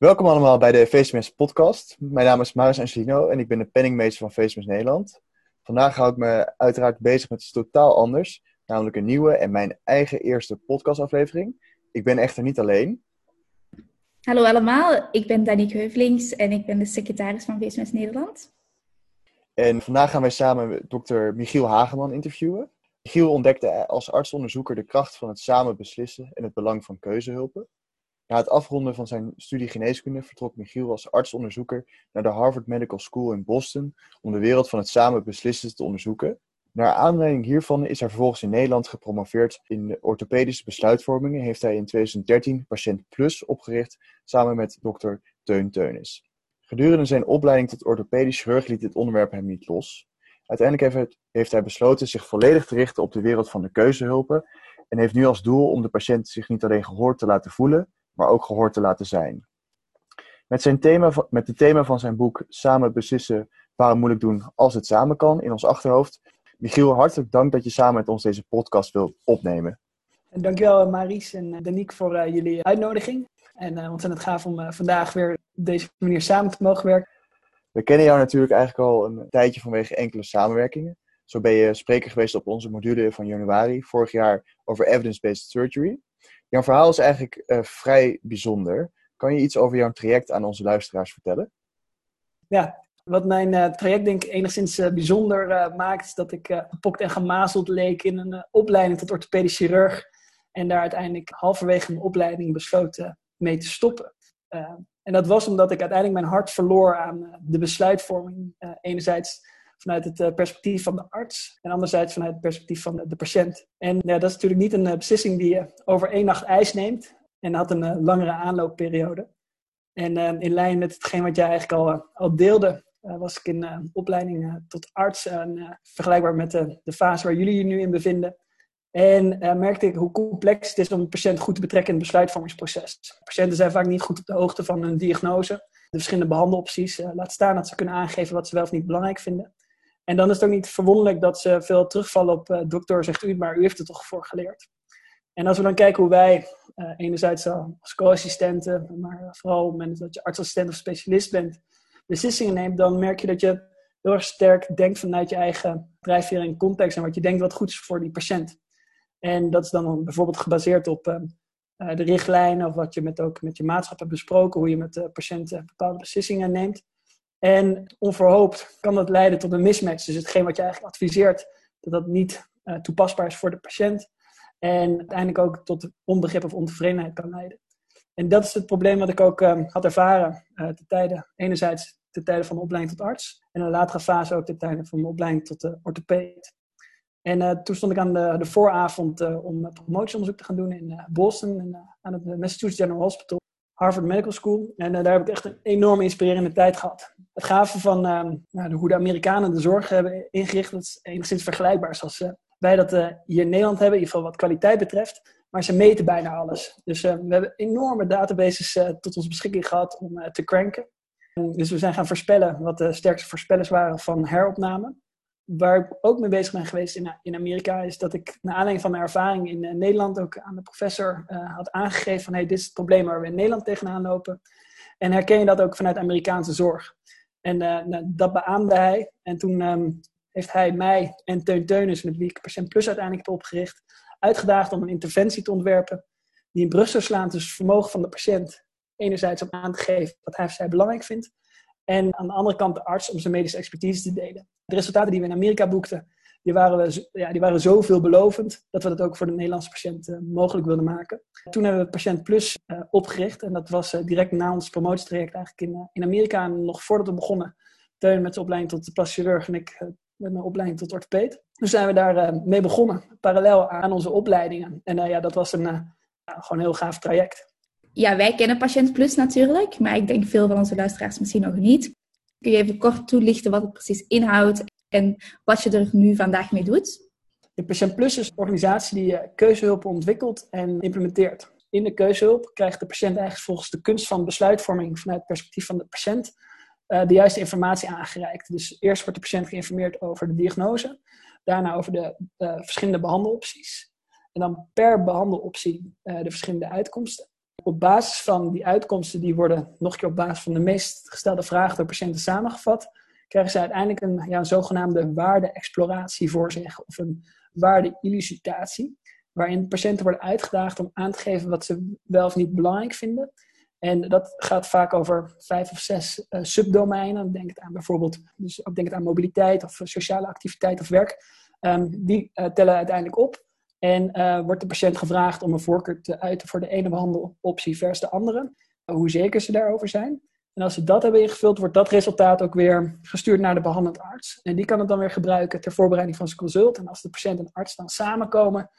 Welkom allemaal bij de VCMS podcast. Mijn naam is Maris Angelino en ik ben de penningmeester van VCMS Nederland. Vandaag hou ik me uiteraard bezig met iets totaal anders, namelijk een nieuwe en mijn eigen eerste podcastaflevering. Ik ben echter niet alleen. Hallo allemaal, ik ben Danique Heuvelings en ik ben de secretaris van VCMS Nederland. En vandaag gaan wij samen dokter Michiel Hageman interviewen. Michiel ontdekte als artsonderzoeker de kracht van het samen beslissen en het belang van keuzehulpen. Na het afronden van zijn studie geneeskunde vertrok Michiel als artsonderzoeker naar de Harvard Medical School in Boston om de wereld van het samen beslissen te onderzoeken. Naar aanleiding hiervan is hij vervolgens in Nederland gepromoveerd in orthopedische besluitvorming en heeft hij in 2013 Patiënt Plus opgericht samen met dokter Teun Teunis. Gedurende zijn opleiding tot orthopedisch chirurg liet dit onderwerp hem niet los. Uiteindelijk heeft hij besloten zich volledig te richten op de wereld van de keuzehulpen en heeft nu als doel om de patiënt zich niet alleen gehoord te laten voelen, maar ook gehoord te laten zijn. Met, zijn thema, met het thema van zijn boek Samen beslissen waarom moeilijk doen als het samen kan in ons achterhoofd. Michiel, hartelijk dank dat je samen met ons deze podcast wilt opnemen. En dankjewel Maries en Danique voor uh, jullie uitnodiging. En uh, ontzettend gaaf om uh, vandaag weer op deze manier samen te mogen werken. We kennen jou natuurlijk eigenlijk al een tijdje vanwege enkele samenwerkingen. Zo ben je spreker geweest op onze module van januari vorig jaar over evidence-based surgery. Jouw verhaal is eigenlijk uh, vrij bijzonder. Kan je iets over jouw traject aan onze luisteraars vertellen? Ja, wat mijn uh, traject denk ik enigszins uh, bijzonder maakt, is dat ik gepokt en gemazeld leek in een opleiding tot orthopedisch chirurg. En daar uiteindelijk halverwege mijn opleiding besloten mee te stoppen. en dat was omdat ik uiteindelijk mijn hart verloor aan de besluitvorming. enerzijds vanuit het uh, perspectief van de arts en anderzijds vanuit het perspectief van de, patiënt. En ja, dat is natuurlijk niet een uh, beslissing die je over één nacht ijs neemt en had een uh, langere aanloopperiode. En in lijn met hetgeen wat jij eigenlijk al, al deelde, was ik in opleiding tot arts, vergelijkbaar met de, de fase waar jullie je nu in bevinden. En merkte ik hoe complex het is om een patiënt goed te betrekken in het besluitvormingsproces. Patiënten zijn vaak niet goed op de hoogte van hun diagnose, de verschillende behandelopties. laat staan dat ze kunnen aangeven wat ze wel of niet belangrijk vinden. En dan is het ook niet verwonderlijk dat ze veel terugvallen op uh, dokter, zegt u, maar u heeft er toch voor geleerd. En als we dan kijken hoe wij, uh, enerzijds als co-assistenten, maar vooral op dat je artsassistent of specialist bent, beslissingen neemt, dan merk je dat je heel erg sterk denkt vanuit je eigen drijfveer en context en wat je denkt wat goed is voor die patiënt. En dat is dan bijvoorbeeld gebaseerd op uh, de richtlijnen of wat je met, ook met je maatschap hebt besproken, hoe je met de patiënten bepaalde beslissingen neemt. En onverhoopt kan dat leiden tot een mismatch. Dus hetgeen wat je eigenlijk adviseert, dat dat niet uh, toepasbaar is voor de patiënt. En uiteindelijk ook tot onbegrip of ontevredenheid kan leiden. En dat is het probleem wat ik ook um, had ervaren uh, te tijden, enerzijds ten tijde van opleiding tot arts. En in een latere fase ook ten tijde van opleiding tot uh, orthopeed. En toen stond ik aan de, de vooravond om promotieonderzoek te gaan doen in Boston, aan het Massachusetts General Hospital. Harvard Medical School. En daar heb ik echt een enorme inspirerende tijd gehad. Het gave van uh, nou, hoe de Amerikanen de zorg hebben ingericht, dat is enigszins vergelijkbaar zoals uh, wij dat hier in Nederland hebben, in ieder geval wat kwaliteit betreft. Maar ze meten bijna alles. Dus we hebben enorme databases tot onze beschikking gehad om te cranken. dus we zijn gaan voorspellen wat de sterkste voorspellers waren van heropname waar ik ook mee bezig ben geweest in, in Amerika, is dat ik naar aanleiding van mijn ervaring in Nederland ook aan de professor had aangegeven van hey, dit is het probleem waar we in Nederland tegenaan lopen. En herken je dat ook vanuit Amerikaanse zorg? En uh, nou, dat beaamde hij. En toen um, heeft hij mij en Teun Teunis, met wie ik Patiënt Plus uiteindelijk heb opgericht, uitgedaagd om een interventie te ontwerpen die in brug slaat tussen het vermogen van de patiënt enerzijds om aan te geven wat hij of zij belangrijk vindt, en aan de andere kant de arts om zijn medische expertise te delen. De resultaten die we in Amerika boekten, die waren, we, ja, die waren zo veelbelovend dat we dat ook voor de Nederlandse patiënt uh, mogelijk wilden maken. Toen hebben we Patiënt Plus uh, opgericht en dat was uh, direct na ons promotietraject eigenlijk in, in Amerika. En nog voordat we begonnen, Teun met zijn opleiding tot plastisch chirurg en ik met mijn opleiding tot orthopeed. Dus zijn we daar mee begonnen, parallel aan onze opleidingen. En ja, dat was een gewoon heel gaaf traject ja, wij kennen Patiënt Plus natuurlijk, maar ik denk veel van onze luisteraars misschien nog niet. Kun je even kort toelichten wat het precies inhoudt en wat je er nu vandaag mee doet? De Plus is een organisatie die keuzehulp ontwikkelt en implementeert. In de keuzehulp krijgt de patiënt eigenlijk volgens de kunst van besluitvorming vanuit het perspectief van de patiënt uh, de juiste informatie aangereikt. Dus eerst wordt de patiënt geïnformeerd over de diagnose, daarna over de uh, verschillende behandelopties. En dan per behandeloptie de verschillende uitkomsten. op basis van die uitkomsten, die worden nog een keer op basis van de meest gestelde vragen door patiënten samengevat, krijgen ze uiteindelijk een, ja, zogenaamde waarde-exploratie voor zich, of een waarde-illucitatie, waarin patiënten worden uitgedaagd om aan te geven wat ze wel of niet belangrijk vinden. En dat gaat vaak over vijf of zes uh, subdomeinen. Denk het aan bijvoorbeeld, dus ook denk het aan mobiliteit of sociale activiteit of werk. Um, die uh, tellen uiteindelijk op. En wordt de patiënt gevraagd om een voorkeur te uiten voor de ene behandeloptie versus de andere. hoe zeker ze daarover zijn. En als ze dat hebben ingevuld, wordt dat resultaat ook weer gestuurd naar de behandelend arts. En die kan het dan weer gebruiken ter voorbereiding van zijn consult. En als de patiënt en arts dan samenkomen,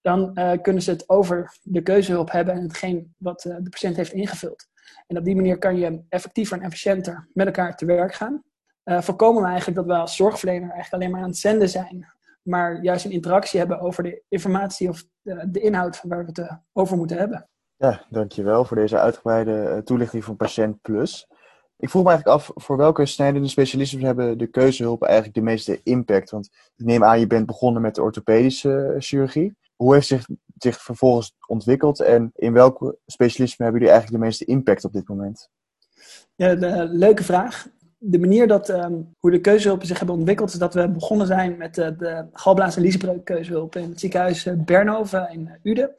dan uh, kunnen ze het over de keuzehulp hebben en hetgeen wat uh, de patiënt heeft ingevuld. En op die manier kan je effectiever en efficiënter met elkaar te werk gaan. Uh, voorkomen we eigenlijk dat we als zorgverlener eigenlijk alleen maar aan het zenden zijn, maar juist een interactie hebben over de informatie of de, de inhoud waar we het over moeten hebben. Ja, dankjewel voor deze uitgebreide toelichting van Patiënt Plus. Ik vroeg me eigenlijk af, voor welke snijdende specialisten hebben de keuzehulpen eigenlijk de meeste impact? Want ik neem aan, je bent begonnen met de orthopedische chirurgie. Hoe heeft zich, zich vervolgens ontwikkeld en in welke specialismen hebben jullie eigenlijk de meeste impact op dit moment? Ja, de, leuke vraag. De manier dat, um, hoe de keuzehulpen zich hebben ontwikkeld, is dat we begonnen zijn met de galblaas- en liesbreuk keuzehulp in het ziekenhuis Bernhoven in Uden.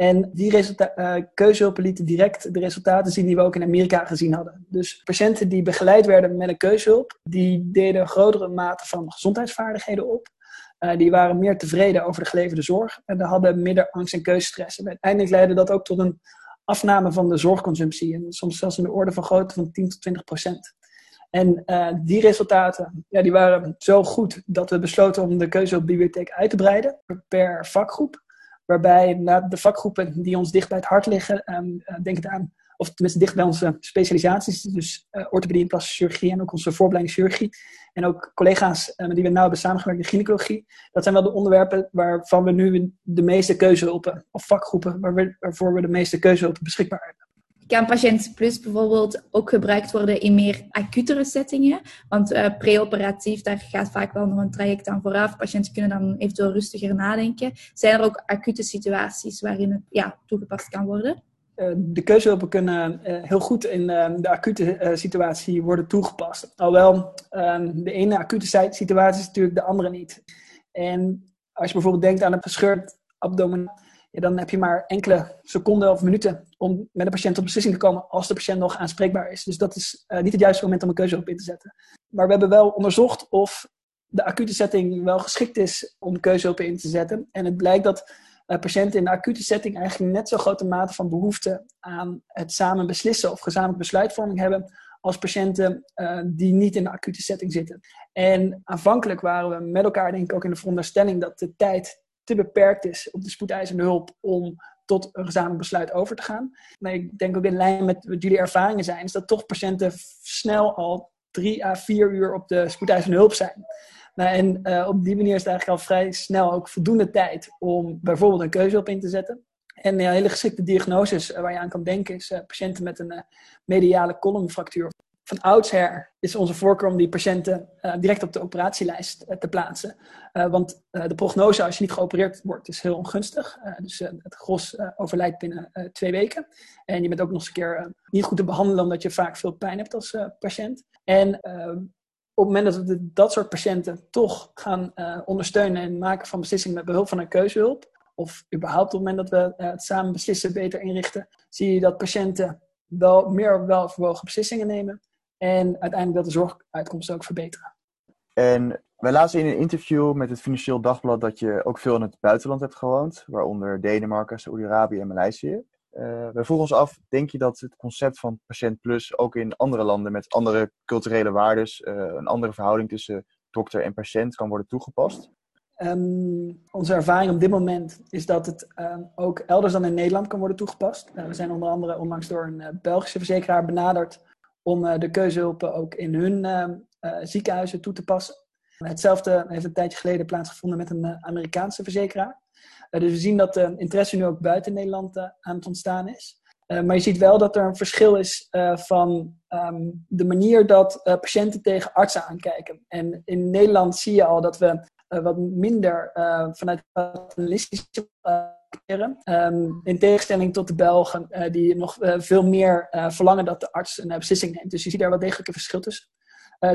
En die uh, keuzehulpen lieten direct de resultaten zien die we ook in Amerika gezien hadden. Dus patiënten die begeleid werden met een keuzehulp, die deden een grotere mate van gezondheidsvaardigheden op. Uh, die waren meer tevreden over de geleverde zorg en hadden minder angst en keuzestress. En uiteindelijk leidde dat ook tot een afname van de zorgconsumptie. En soms zelfs in de orde van grootte van 10 tot 20 procent. En uh, die resultaten ja, die waren zo goed dat we besloten om de keuze op bibliotheek uit te breiden per vakgroep. Waarbij de vakgroepen die ons dicht bij het hart liggen, um, uh, denk het aan of tenminste dicht bij onze specialisaties, dus uh, orthopedie en plastische chirurgie en ook onze voorbereiding chirurgie. En ook collega's die we nauw hebben samengewerkt in gynaecologie. Dat zijn wel de onderwerpen waarvan we nu de meeste keuzehulpen, of vakgroepen, waar we, waarvoor we de meeste keuzehulpen beschikbaar hebben. Kan Patiënt Plus bijvoorbeeld ook gebruikt worden in meer acutere settingen? Want uh, preoperatief, daar gaat vaak wel nog een traject aan vooraf. Patiënten kunnen dan eventueel rustiger nadenken. Zijn er ook acute situaties waarin het ja, toegepast kan worden? Eh, de keuzehulpen kunnen uh, heel goed in de acute situatie worden toegepast. Alhoewel ehm, de ene acute situatie is natuurlijk de andere niet. En als je bijvoorbeeld denkt aan een gescheurd abdomen, dan heb je maar enkele seconden of minuten om met een patiënt tot beslissing te komen als de patiënt nog aanspreekbaar is. Dus dat is niet het juiste moment om een keuzehulp in te zetten. Maar we hebben wel onderzocht of de acute setting wel geschikt is om keuzehulp in te zetten. En het blijkt dat uh, patiënten in de acute setting eigenlijk net zo grote mate van behoefte aan het samen beslissen of gezamenlijk besluitvorming hebben als patiënten uh, die niet in de acute setting zitten. En aanvankelijk waren we met elkaar denk ik ook in de veronderstelling dat de tijd te beperkt is op de spoedeisende hulp om tot een gezamenlijk besluit over te gaan. Maar ik denk ook in lijn met wat jullie ervaringen zijn, is dat toch patiënten snel al drie à vier uur op de spoedeisende hulp zijn. Nou, en uh, op die manier is het eigenlijk al vrij snel ook voldoende tijd om bijvoorbeeld een keuze op in te zetten. En ja, hele geschikte diagnoses uh, waar je aan kan denken is uh, patiënten met een mediale columnfractuur. Van oudsher is onze voorkeur om die patiënten direct op de operatielijst te plaatsen. want de prognose als je niet geopereerd wordt is heel ongunstig. dus het gros overlijdt binnen twee weken. En je bent ook nog eens een keer niet goed te behandelen omdat je vaak veel pijn hebt als patiënt. En ehm, op het moment dat we dat soort patiënten toch gaan ondersteunen en maken van beslissingen met behulp van een keuzehulp, of überhaupt op het moment dat we het samen beslissen beter inrichten, zie je dat patiënten wel meer welverwogen beslissingen nemen en uiteindelijk dat de zorguitkomsten ook verbeteren. En wij lazen in een interview met het Financieel Dagblad dat je ook veel in het buitenland hebt gewoond, waaronder Denemarken, Saoedi-Arabië en Maleisië. Uh, we vroegen ons af, denk je dat het concept van Patiënt Plus ook in andere landen met andere culturele waardes, uh, een andere verhouding tussen dokter en patiënt kan worden toegepast? Um, onze ervaring op dit moment is dat het um, ook elders dan in Nederland kan worden toegepast. Uh, we zijn onder andere onlangs door een Belgische verzekeraar benaderd om de keuzehulpen ook in hun ehm, ziekenhuizen toe te passen. Hetzelfde heeft een tijdje geleden plaatsgevonden met een Amerikaanse verzekeraar. Eh, dus we zien dat de interesse nu ook buiten Nederland eh, aan het ontstaan is. Maar je ziet wel dat er een verschil is van um, de manier dat patiënten tegen artsen aankijken. En in Nederland zie je al dat we wat minder vanuit paternalistische Um, in tegenstelling tot de Belgen, uh, die nog uh, veel meer uh, verlangen dat de arts een beslissing neemt. Dus je ziet daar wel degelijk een verschil tussen.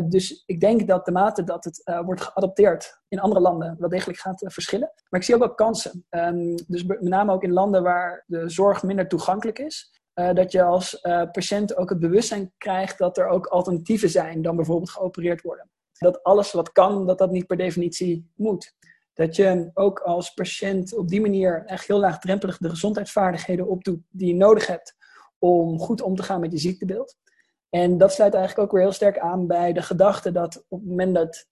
dus ik denk dat de mate dat het wordt geadopteerd in andere landen wel degelijk gaat verschillen. Maar ik zie ook wel kansen. Um, dus met name ook in landen waar de zorg minder toegankelijk is. dat je als patiënt ook het bewustzijn krijgt dat er ook alternatieven zijn dan bijvoorbeeld geopereerd worden. Dat alles wat kan, dat dat niet per definitie moet. Dat je ook als patiënt op die manier echt heel laagdrempelig de gezondheidsvaardigheden opdoet die je nodig hebt om goed om te gaan met je ziektebeeld. En dat sluit eigenlijk ook weer heel sterk aan bij de gedachte dat op het moment dat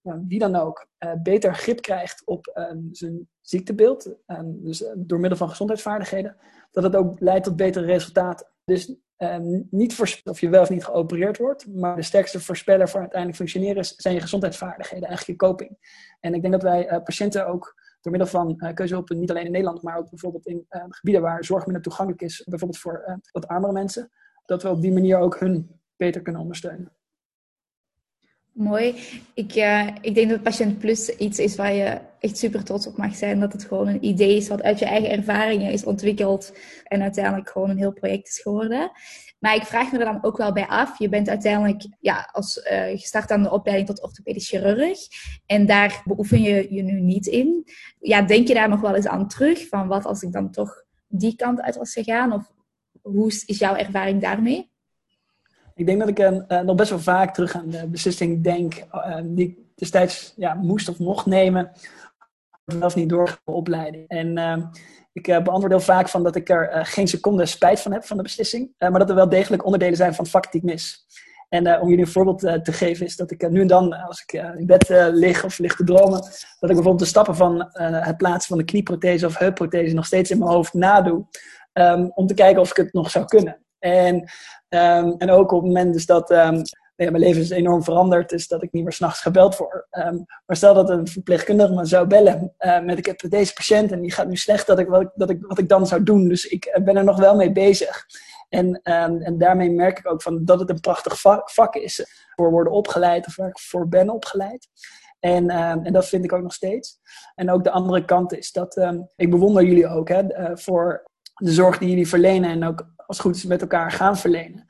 wie dan ook uh, beter grip krijgt op uh, zijn ziektebeeld, uh, dus door middel van gezondheidsvaardigheden, dat het ook leidt tot betere resultaten. Dus niet of je wel of niet geopereerd wordt, maar de sterkste voorspeller voor uiteindelijk functioneren zijn je gezondheidsvaardigheden, eigenlijk je coping. En ik denk dat wij uh, patiënten ook door middel van uh, keuzehulp, niet alleen in Nederland, maar ook bijvoorbeeld in uh, gebieden waar zorg minder toegankelijk is, bijvoorbeeld voor wat armere mensen, dat we op die manier ook hun beter kunnen ondersteunen. Mooi. Ik, uh, ik denk dat Patiënt Plus iets is waar je echt super trots op mag zijn. Dat het gewoon een idee is wat uit je eigen ervaringen is ontwikkeld. En uiteindelijk gewoon een heel project is geworden. Maar ik vraag me er dan ook wel bij af. Je bent uiteindelijk ja, als, uh, gestart aan de opleiding tot orthopedisch chirurg. En daar beoefen je je nu niet in. Ja, denk je daar nog wel eens aan terug? Van wat als ik dan toch die kant uit was gegaan? Of hoe is jouw ervaring daarmee? Ik denk dat ik uh, nog best wel vaak terug aan de beslissing denk uh, die ik destijds ja, moest of mocht nemen. Of niet door opleiding. En uh, ik beantwoord heel vaak van dat ik er geen seconde spijt van heb van de beslissing. maar dat er wel degelijk onderdelen zijn van het die ik mis. En om jullie een voorbeeld te geven is dat ik nu en dan, als ik in bed lig of lig te dromen, dat ik bijvoorbeeld de stappen van het plaatsen van de knieprothese of heupprothese nog steeds in mijn hoofd nadoe. Om te kijken of ik het nog zou kunnen. En Um, en ook op het moment dus dat um, ja, mijn leven is enorm veranderd, is dat ik niet meer s'nachts gebeld word. Um, maar stel dat een verpleegkundige me zou bellen uh, met ik heb deze patiënt en die gaat nu slecht, dat ik, wat, dat ik, wat ik dan zou doen. Dus ik eh, ben er nog wel mee bezig. En, en daarmee merk ik ook van dat het een prachtig vak, vak is. Voor worden opgeleid of waar ik voor ben opgeleid. En, en dat vind ik ook nog steeds. En ook de andere kant is dat ik bewonder jullie ook hè, voor de zorg die jullie verlenen en ook als goed met elkaar gaan verlenen.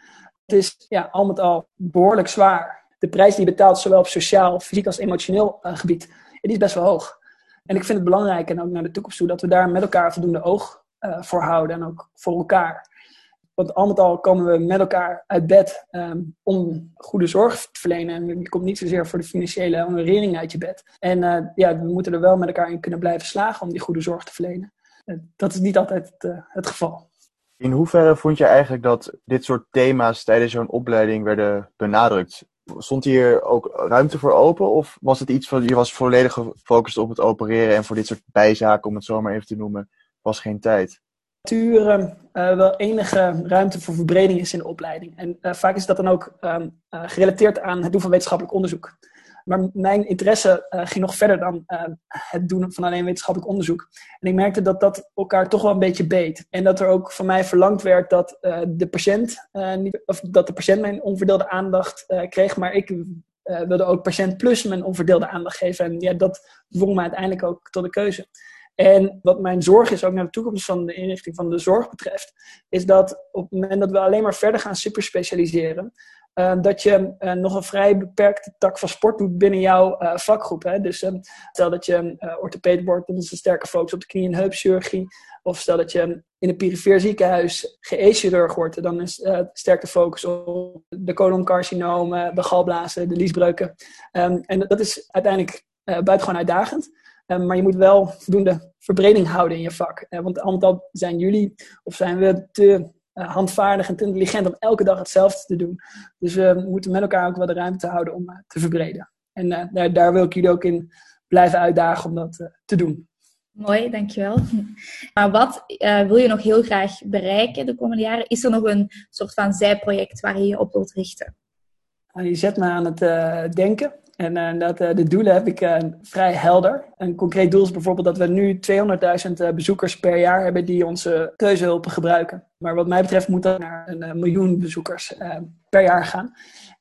Het is ja, al met al behoorlijk zwaar. De prijs die je betaalt, zowel op sociaal, fysiek als emotioneel uh, gebied, die is best wel hoog. En ik vind het belangrijk, en ook naar de toekomst toe, dat we daar met elkaar voldoende oog uh, voor houden en ook voor elkaar. Want al met al komen we met elkaar uit bed um, om goede zorg te verlenen. En je komt niet zozeer voor de financiële honorering uit je bed. En uh, ja, we moeten er wel met elkaar in kunnen blijven slagen om die goede zorg te verlenen. dat is niet altijd het geval. In hoeverre vond je eigenlijk dat dit soort thema's tijdens zo'n opleiding werden benadrukt? Stond hier ook ruimte voor open? Of was het iets van je was volledig gefocust op het opereren en voor dit soort bijzaken, om het zo maar even te noemen, was geen tijd? Natuur uh, wel enige ruimte voor verbreding is in de opleiding. En uh, vaak is dat dan ook um, uh, gerelateerd aan het doen van wetenschappelijk onderzoek. Maar mijn interesse uh, ging nog verder dan uh, het doen van alleen wetenschappelijk onderzoek. En ik merkte dat dat elkaar toch wel een beetje beet. En dat er ook van mij verlangd werd dat uh, de patiënt, of dat de patiënt mijn onverdeelde aandacht kreeg, maar ik wilde ook patiënt plus mijn onverdeelde aandacht geven. En ja, dat dwong me uiteindelijk ook tot de keuze. En wat mijn zorg is, ook naar de toekomst van de inrichting van de zorg betreft, is dat op het moment dat we alleen maar verder gaan superspecialiseren, uh, dat je uh, nog een vrij beperkte tak van sport doet binnen jouw uh, vakgroep. Hè? Dus stel dat je uh, wordt, dan is een sterke focus op de knie- en heupchirurgie. Of stel dat je in een perifeer ziekenhuis GE-chirurg wordt, dan is sterke focus op de coloncarcinomen, de galblazen, de liesbreuken. En dat is uiteindelijk buitengewoon uitdagend. Maar je moet wel voldoende verbreding houden in je vak. want allemaal zijn jullie, of zijn we te handvaardig en te intelligent om elke dag hetzelfde te doen. Dus we moeten met elkaar ook wel de ruimte houden om uh, te verbreden. En uh, daar, daar, wil ik jullie ook in blijven uitdagen om dat te doen. Mooi, dankjewel. Maar wat wil je nog heel graag bereiken de komende jaren? Is er nog een soort van zijproject waar je je op wilt richten? Nou, je zet me aan het denken. En uh, dat, uh, de doelen heb ik uh, vrij helder. Een concreet doel is bijvoorbeeld dat we nu 200.000 bezoekers per jaar hebben die onze keuzehulpen gebruiken. Maar wat mij betreft moet dat naar een miljoen bezoekers per jaar gaan.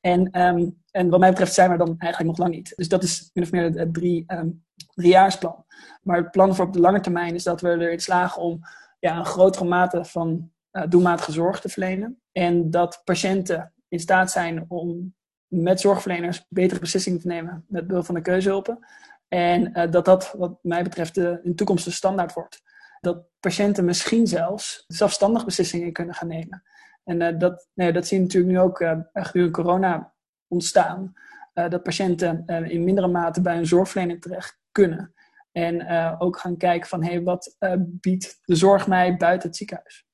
En, um, en wat mij betreft zijn we dan eigenlijk nog lang niet. Dus dat is min of meer de, drie um, driejaarsplan. Maar het plan voor op de lange termijn is dat we erin slagen om ja, een grotere mate van doelmatige zorg te verlenen. En dat patiënten in staat zijn om met zorgverleners betere beslissingen te nemen met behulp van de keuzehulpen. En uh, dat dat, wat mij betreft, de, in toekomst de standaard wordt. Dat patiënten misschien zelfs zelfstandig beslissingen kunnen gaan nemen. En uh, dat, nee, dat zie je natuurlijk nu ook uh, gedurende corona ontstaan. dat patiënten in mindere mate bij een zorgverlener terecht kunnen. En ook gaan kijken van, hé, hey, wat biedt de zorg mij buiten het ziekenhuis?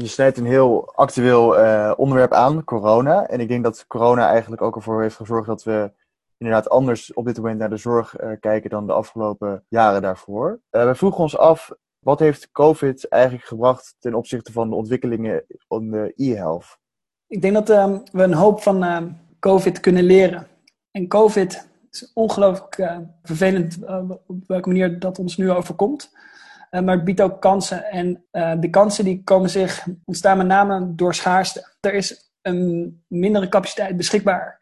Je snijdt een heel actueel uh, onderwerp aan, corona. En ik denk dat corona eigenlijk ook ervoor heeft gezorgd dat we inderdaad anders op dit moment naar de zorg uh, kijken dan de afgelopen jaren daarvoor. Uh, we vroegen ons af, wat heeft COVID eigenlijk gebracht ten opzichte van de ontwikkelingen in de e-health? Ik denk dat um, we een hoop van uh, COVID kunnen leren. En COVID is ongelooflijk vervelend op welke manier dat ons nu overkomt. Uh, maar het biedt ook kansen. En uh, de kansen die komen zich, ontstaan met name door schaarste. Er is een mindere capaciteit beschikbaar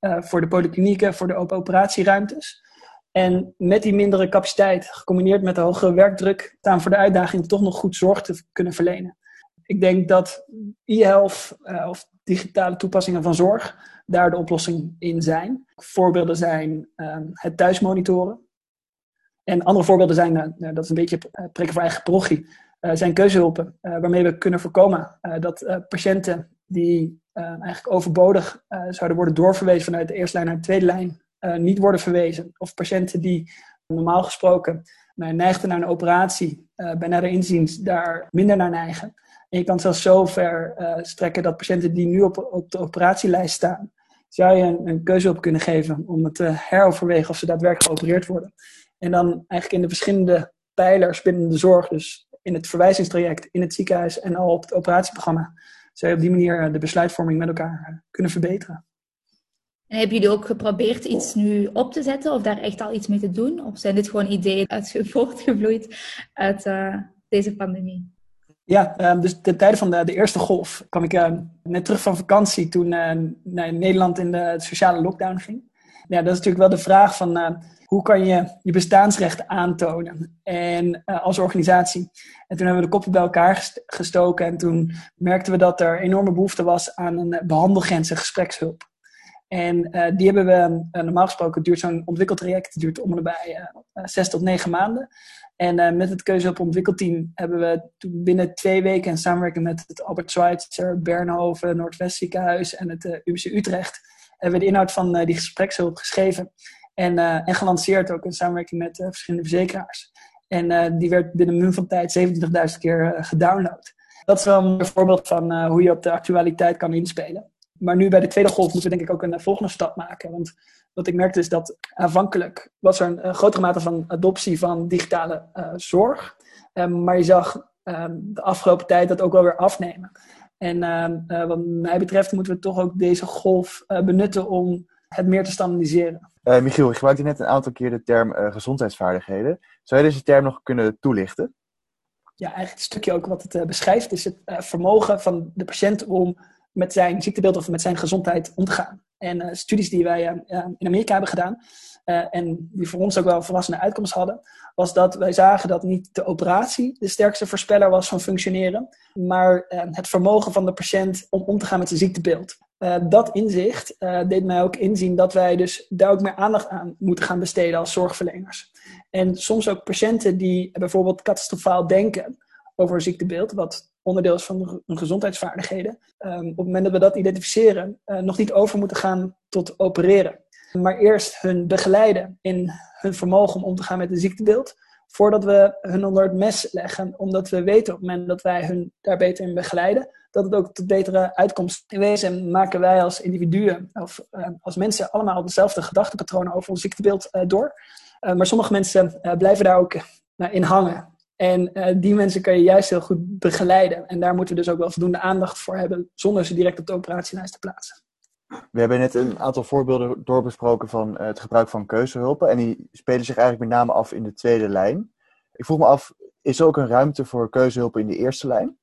uh, voor de polyklinieken, voor de open operatieruimtes. En met die mindere capaciteit, gecombineerd met de hogere werkdruk, staan voor de uitdaging toch nog goed zorg te kunnen verlenen. Ik denk dat e-health of digitale toepassingen van zorg daar de oplossing in zijn. Voorbeelden zijn het thuismonitoren. En andere voorbeelden zijn, uh, dat is een beetje prikken voor eigen parochie, zijn keuzehulpen. waarmee we kunnen voorkomen dat patiënten die eigenlijk overbodig zouden worden doorverwezen vanuit de eerste lijn naar de tweede lijn, niet worden verwezen. Of patiënten die normaal gesproken neigden naar een operatie, bij nader inziens daar minder naar neigen. En je kan zelfs zo ver strekken dat patiënten die nu op, op de operatielijst staan, zou je een, een keuzehulp kunnen geven om het te heroverwegen of ze daadwerkelijk geopereerd worden. En dan eigenlijk in de verschillende pijlers binnen de zorg, dus in het verwijzingstraject, in het ziekenhuis en al op het operatieprogramma, zou je op die manier eh, de besluitvorming met elkaar eh, kunnen verbeteren. En hebben jullie ook geprobeerd iets nu op te zetten of daar echt al iets mee te doen? Of zijn dit gewoon ideeën uit, voortgevloeid uit uh, deze pandemie? Ja, um, dus ten tijde van de, de, eerste golf kwam ik uh, net terug van vakantie toen uh, naar Nederland in de sociale lockdown ging. Ja, dat is natuurlijk wel de vraag van hoe kan je je bestaansrecht aantonen en, uh, als organisatie. En toen hebben we de koppen bij elkaar gestoken en toen merkten we dat er enorme behoefte was aan een behandelgrens en gesprekshulp. En uh, die hebben we, normaal gesproken duurt zo'n ontwikkeltraject, duurt om en bij zes tot negen maanden. En met het keuzehulp ontwikkelteam hebben we binnen twee weken in samenwerking met het Albert Schweitzer, Bernhoven, Noordwest Ziekenhuis en het UMC Utrecht, hebben we de inhoud van die gesprekshulp geschreven. En, uh, en gelanceerd ook in samenwerking met uh, verschillende verzekeraars. En uh, die werd binnen een minuut van tijd 27.000 keer gedownload. Dat is wel een voorbeeld van hoe je op de actualiteit kan inspelen. Maar nu bij de tweede golf moeten we denk ik ook een volgende stap maken. Want wat ik merkte is dat aanvankelijk was er een, grotere mate van adoptie van digitale zorg. Um, maar je zag um, de afgelopen tijd dat ook wel weer afnemen. En uh, wat mij betreft moeten we toch ook deze golf benutten om het meer te standaardiseren. Uh, Michiel, je gebruikte net een aantal keer de term uh, gezondheidsvaardigheden. Zou je deze term nog kunnen toelichten? Ja, eigenlijk het stukje ook wat het uh, beschrijft is het vermogen van de patiënt om met zijn ziektebeeld of met zijn gezondheid om te gaan. En studies die wij in Amerika hebben gedaan, en die voor ons ook wel verrassende uitkomst hadden, was dat wij zagen dat niet de operatie de sterkste voorspeller was van functioneren, maar het vermogen van de patiënt om om te gaan met zijn ziektebeeld. Uh, dat inzicht deed mij ook inzien dat wij dus daar ook meer aandacht aan moeten gaan besteden als zorgverleners. En soms ook patiënten die bijvoorbeeld catastrofaal denken over een ziektebeeld, wat onderdeel is van hun gezondheidsvaardigheden, op het moment dat we dat identificeren, nog niet over moeten gaan tot opereren. Maar eerst hun begeleiden in hun vermogen om om te gaan met een ziektebeeld, voordat we hun onder het mes leggen, omdat we weten op het moment dat wij hun daar beter in begeleiden, dat het ook tot betere uitkomsten in wezen maken wij als individuen of uh, als mensen allemaal dezelfde gedachtepatronen over ons ziektebeeld uh, door. Uh, maar sommige mensen blijven daar ook in hangen. En die mensen kan je juist heel goed begeleiden. En daar moeten we dus ook wel voldoende aandacht voor hebben, zonder ze direct op de operatielijst te plaatsen. We hebben net een aantal voorbeelden doorbesproken van het gebruik van keuzehulpen. En die spelen zich eigenlijk met name af in de tweede lijn. Ik vroeg me af, is er ook een ruimte voor keuzehulpen in de eerste lijn?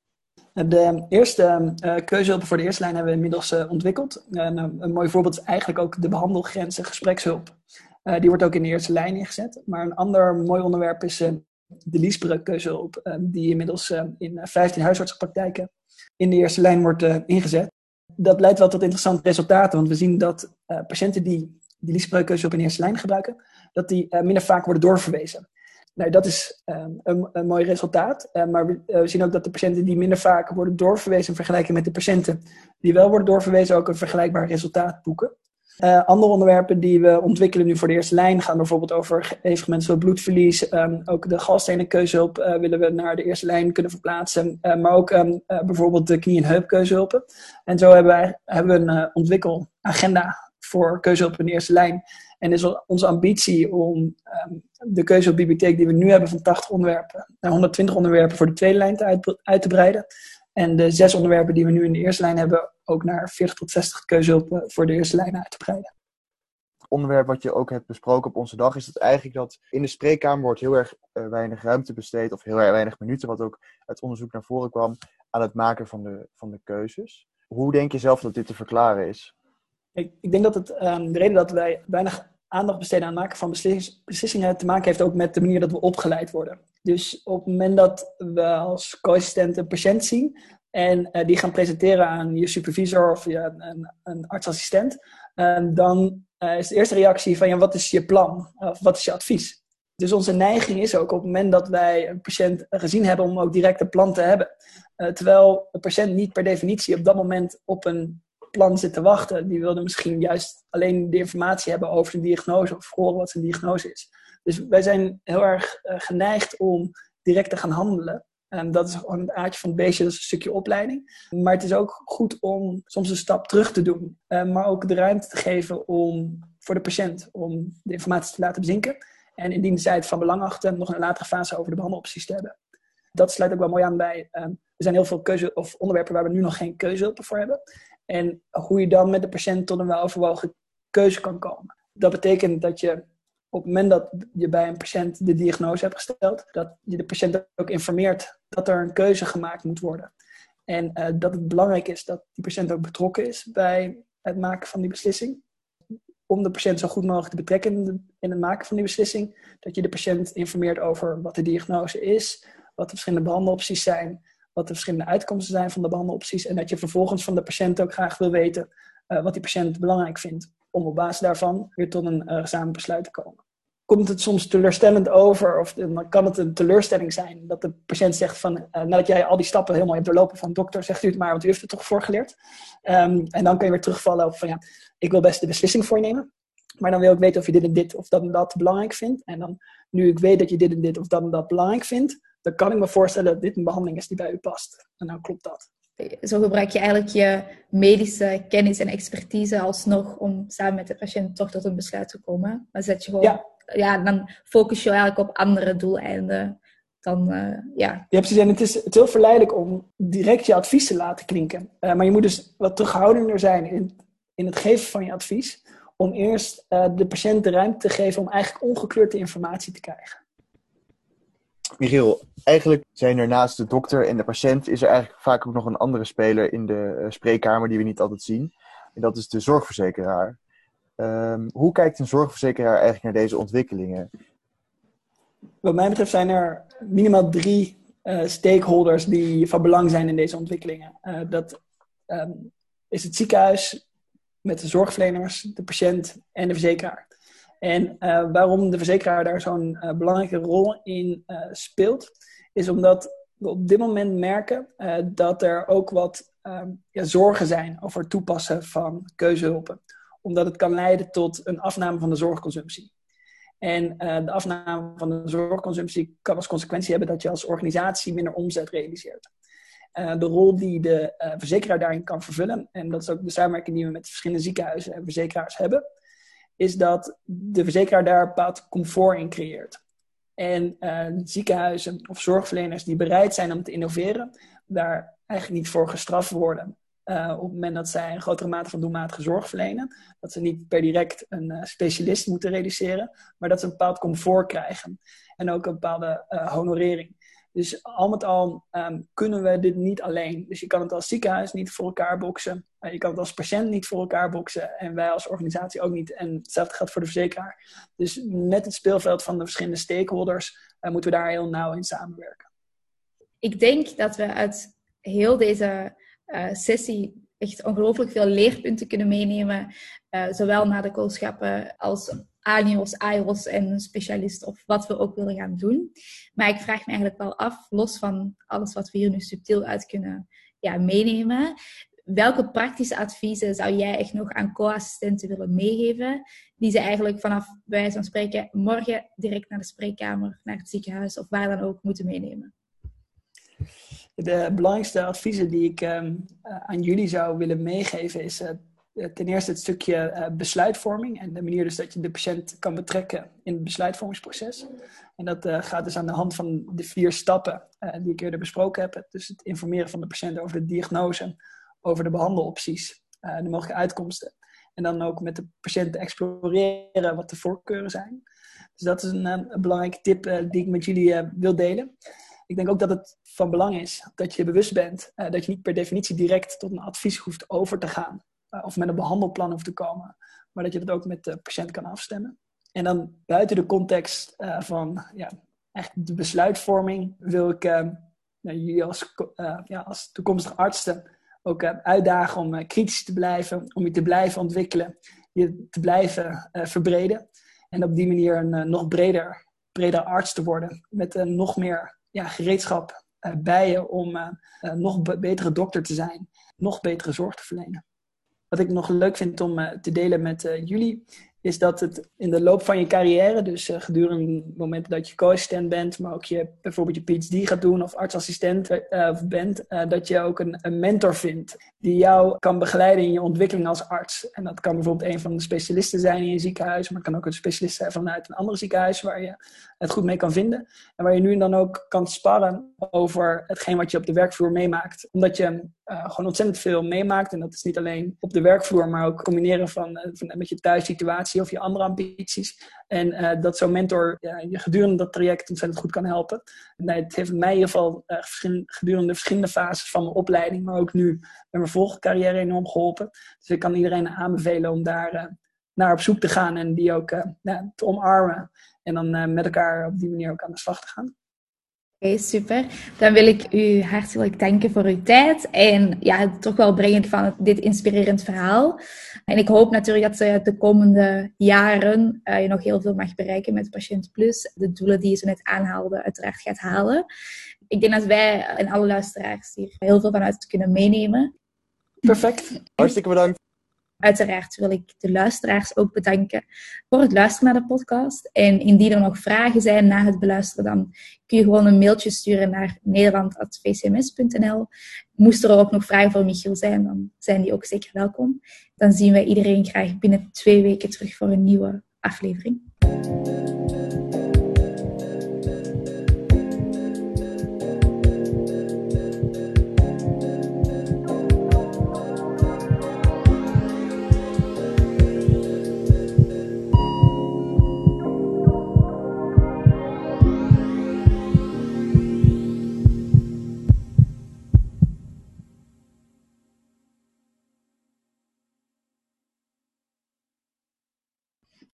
De eerste uh, keuzehulpen voor de eerste lijn hebben we inmiddels uh, ontwikkeld. Uh, een mooi voorbeeld is eigenlijk ook de behandelgrenzen gesprekshulp. die wordt ook in de eerste lijn ingezet. Maar een ander mooi onderwerp is de liesbreukkeuze die inmiddels in 15 huisartsenpraktijken in de eerste lijn wordt ingezet. Dat leidt wel tot interessante resultaten, want we zien dat patiënten die die liesbreukkeuze op in eerste lijn gebruiken, dat die minder vaak worden doorverwezen. Nou, dat is ehm, een, een, mooi resultaat. Uh, maar we, we, zien ook dat de patiënten die minder vaak worden doorverwezen in vergelijking met de patiënten die wel worden doorverwezen ook een vergelijkbaar resultaat boeken. Uh, andere onderwerpen die we ontwikkelen nu voor de eerste lijn gaan bijvoorbeeld over eventueel bloedverlies. Um, ook de galstenenkeuzelhulp willen we naar de eerste lijn kunnen verplaatsen. maar ook um, bijvoorbeeld de knie- en heupkeuzehulpen. En zo hebben, wij, hebben we een ontwikkelagenda voor keuzehulp in de eerste lijn. En is onze ambitie om um, de keuzebibliotheek die we nu hebben van 80 onderwerpen naar 120 onderwerpen voor de tweede lijn te uit, te breiden. En de zes onderwerpen die we nu in de eerste lijn hebben ook naar 40 tot 60 keuzehulpen voor de eerste lijn uit te breiden. Onderwerp wat je ook hebt besproken op onze dag is dat eigenlijk dat in de spreekkamer wordt heel erg uh, weinig ruimte besteed of heel erg weinig minuten, wat ook uit onderzoek naar voren kwam, aan het maken van de, van de keuzes. Hoe denk je zelf dat dit te verklaren is? Ik, ik denk dat het um, de reden dat wij weinig aandacht besteden aan het maken van beslissingen te maken heeft ook met de manier dat we opgeleid worden. Dus op het moment dat we als co-assistent een patiënt zien en uh, die gaan presenteren aan je supervisor of je, een, een artsassistent, uh, dan uh, is de eerste reactie van ja, wat is je plan? Of wat is je advies? Dus onze neiging is ook op het moment dat wij een patiënt gezien hebben om ook direct een plan te hebben. terwijl een patiënt niet per definitie op dat moment op een plan zit te wachten. Die wilde misschien juist alleen de informatie hebben over zijn diagnose of horen wat zijn diagnose is. Dus wij zijn heel erg uh, geneigd om direct te gaan handelen. En dat is gewoon het aardje van het beestje, dat is een stukje opleiding. Maar het is ook goed om soms een stap terug te doen. Uh, maar ook de ruimte te geven om, voor de patiënt om de informatie te laten bezinken. En indien zij het van belang achten, nog een latere fase over de behandelopties te hebben. Dat sluit ook wel mooi aan bij. Uh, er zijn heel veel keuze of onderwerpen waar we nu nog geen keuzehulpen voor hebben. En hoe je dan met de patiënt tot een weloverwogen keuze kan komen. Dat betekent dat je op het moment dat je bij een patiënt de diagnose hebt gesteld, dat je de patiënt ook informeert dat er een keuze gemaakt moet worden. En uh, dat het belangrijk is dat die patiënt ook betrokken is bij het maken van die beslissing. Om de patiënt zo goed mogelijk te betrekken in, in het maken van die beslissing. Dat je de patiënt informeert over wat de diagnose is, wat de verschillende behandelopties zijn, wat de verschillende uitkomsten zijn van de behandelopties. En dat je vervolgens van de patiënt ook graag wil weten uh, wat die patiënt belangrijk vindt. Om op basis daarvan weer tot een uh, gezamenlijk besluit te komen. Komt het soms teleurstellend over, of dan kan het een teleurstelling zijn dat de patiënt zegt van, uh, nadat jij al die stappen helemaal hebt doorlopen van dokter, zegt u het maar, want u heeft het toch voorgeleerd. Um, en dan kun je weer terugvallen op van ja, ik wil best de beslissing voor nemen. Maar dan wil ik weten of je dit en dit of dat en dat belangrijk vindt. En dan, nu ik weet dat je dit en dit of dat en dat belangrijk vindt, dan kan ik me voorstellen dat dit een behandeling is die bij u past. En dan klopt dat. Zo gebruik je eigenlijk je medische kennis en expertise alsnog om samen met de patiënt toch tot een besluit te komen. Dan zet je gewoon, ja. ja dan focus je eigenlijk op andere doeleinden. Dan, uh, ja. ja, precies. En het is, het is heel verleidelijk om direct je advies te laten klinken. Uh, maar je moet dus wat terughoudender zijn in, in het geven van je advies. Om eerst uh, de patiënt de ruimte te geven om eigenlijk ongekleurde informatie te krijgen. Michiel, eigenlijk zijn er naast de dokter en de patiënt is er eigenlijk vaak ook nog een andere speler in de uh, spreekkamer die we niet altijd zien. En dat is de zorgverzekeraar. Um, hoe kijkt een zorgverzekeraar eigenlijk naar deze ontwikkelingen? Wat mij betreft zijn er minimaal drie uh, stakeholders die van belang zijn in deze ontwikkelingen. Uh, dat um, is het ziekenhuis met de zorgverleners, de patiënt en de verzekeraar. En uh, waarom de verzekeraar daar zo'n uh, belangrijke rol in uh, speelt, is omdat we op dit moment merken dat er ook wat ehm, ja, zorgen zijn over het toepassen van keuzehulpen. Omdat het kan leiden tot een afname van de zorgconsumptie. En de afname van de zorgconsumptie kan als consequentie hebben dat je als organisatie minder omzet realiseert. de rol die de verzekeraar daarin kan vervullen, en dat is ook de samenwerking die we met verschillende ziekenhuizen en verzekeraars hebben, is dat de verzekeraar daar een bepaald comfort in creëert. En uh, ziekenhuizen of zorgverleners die bereid zijn om te innoveren, daar eigenlijk niet voor gestraft worden. Uh, op het moment dat zij een grotere mate van doelmatige zorg verlenen. Dat ze niet per direct een uh, specialist moeten reduceren, maar dat ze een bepaald comfort krijgen. En ook een bepaalde honorering. Dus al met al ehm, kunnen we dit niet alleen. Dus je kan het als ziekenhuis niet voor elkaar boksen. Uh, je kan het als patiënt niet voor elkaar boksen. En wij als organisatie ook niet. En hetzelfde geldt voor de verzekeraar. Dus met het speelveld van de verschillende stakeholders uh, moeten we daar heel nauw in samenwerken. Ik denk dat we uit heel deze uh, sessie echt ongelooflijk veel leerpunten kunnen meenemen. zowel naar de koolschappen als ANIOS, AIOS en specialist of wat we ook willen gaan doen. Maar ik vraag me eigenlijk wel af, los van alles wat we hier nu subtiel uit kunnen ja, meenemen, welke praktische adviezen zou jij echt nog aan co-assistenten willen meegeven, die ze eigenlijk vanaf, wijze van spreken, morgen direct naar de spreekkamer, naar het ziekenhuis of waar dan ook moeten meenemen? De belangrijkste adviezen die ik ehm, aan jullie zou willen meegeven is... Eh, ten eerste het stukje eh, besluitvorming en de manier dus dat je de patiënt kan betrekken in het besluitvormingsproces. En dat eh, gaat dus aan de hand van de vier stappen die ik eerder besproken heb. Dus het informeren van de patiënt over de diagnose, over de behandelopties, de mogelijke uitkomsten. En dan ook met de patiënt exploreren wat de voorkeuren zijn. Dus dat is een, een belangrijke tip die ik met jullie wil delen. Ik denk ook dat het van belang is dat je bewust bent dat je niet per definitie direct tot een advies hoeft over te gaan. Eh, of met een behandelplan hoeft te komen, maar dat je dat ook met de patiënt kan afstemmen. En dan buiten de context van ja, echt de besluitvorming wil ik uh, jullie als, ja, als toekomstige artsen ook uitdagen om kritisch te blijven, om je te blijven ontwikkelen, je te blijven verbreden. En op die manier een nog breder, breder arts te worden met nog meer ja, gereedschap bij je om nog betere dokter te zijn, nog betere zorg te verlenen. Wat ik nog leuk vind om te delen met jullie, is dat het in de loop van je carrière, dus uh, gedurende momenten dat je co-assistent bent, maar ook je bijvoorbeeld je PhD gaat doen of artsassistent bent, dat je ook een, een, mentor vindt die jou kan begeleiden in je ontwikkeling als arts. En dat kan bijvoorbeeld een van de specialisten zijn in je ziekenhuis, maar het kan ook een specialist zijn vanuit een ander ziekenhuis waar je het goed mee kan vinden. En waar je nu en dan ook kan sparren over hetgeen wat je op de werkvloer meemaakt. Omdat je uh, gewoon ontzettend veel meemaakt. En dat is niet alleen op de werkvloer, maar ook combineren van, uh, van met je thuissituatie of je andere ambities. En uh, dat zo'n mentor je gedurende dat traject ontzettend goed kan helpen. En het heeft mij in ieder geval gedurende verschillende fases van mijn opleiding, maar ook nu met mijn volgcarrière enorm geholpen. Dus ik kan iedereen aanbevelen om daar naar op zoek te gaan en die ook te omarmen. En dan met elkaar op die manier ook aan de slag te gaan. Oké, super. Dan wil ik u hartelijk danken voor uw tijd en ja, het toch wel brengen van dit inspirerend verhaal. En ik hoop natuurlijk dat ze de komende jaren uh, je nog heel veel mag bereiken met Patiënt Plus. De doelen die je zo net aanhaalde, uiteraard gaat halen. Ik denk dat wij en alle luisteraars hier heel veel vanuit kunnen meenemen. Perfect. Hartstikke bedankt. Uiteraard wil ik de luisteraars ook bedanken voor het luisteren naar de podcast. En indien er nog vragen zijn na het beluisteren, dan kun je gewoon een mailtje sturen naar nederland.vcms.nl. Moest er ook nog vragen voor Michiel zijn, dan zijn die ook zeker welkom. Dan zien wij iedereen graag binnen twee weken terug voor een nieuwe aflevering.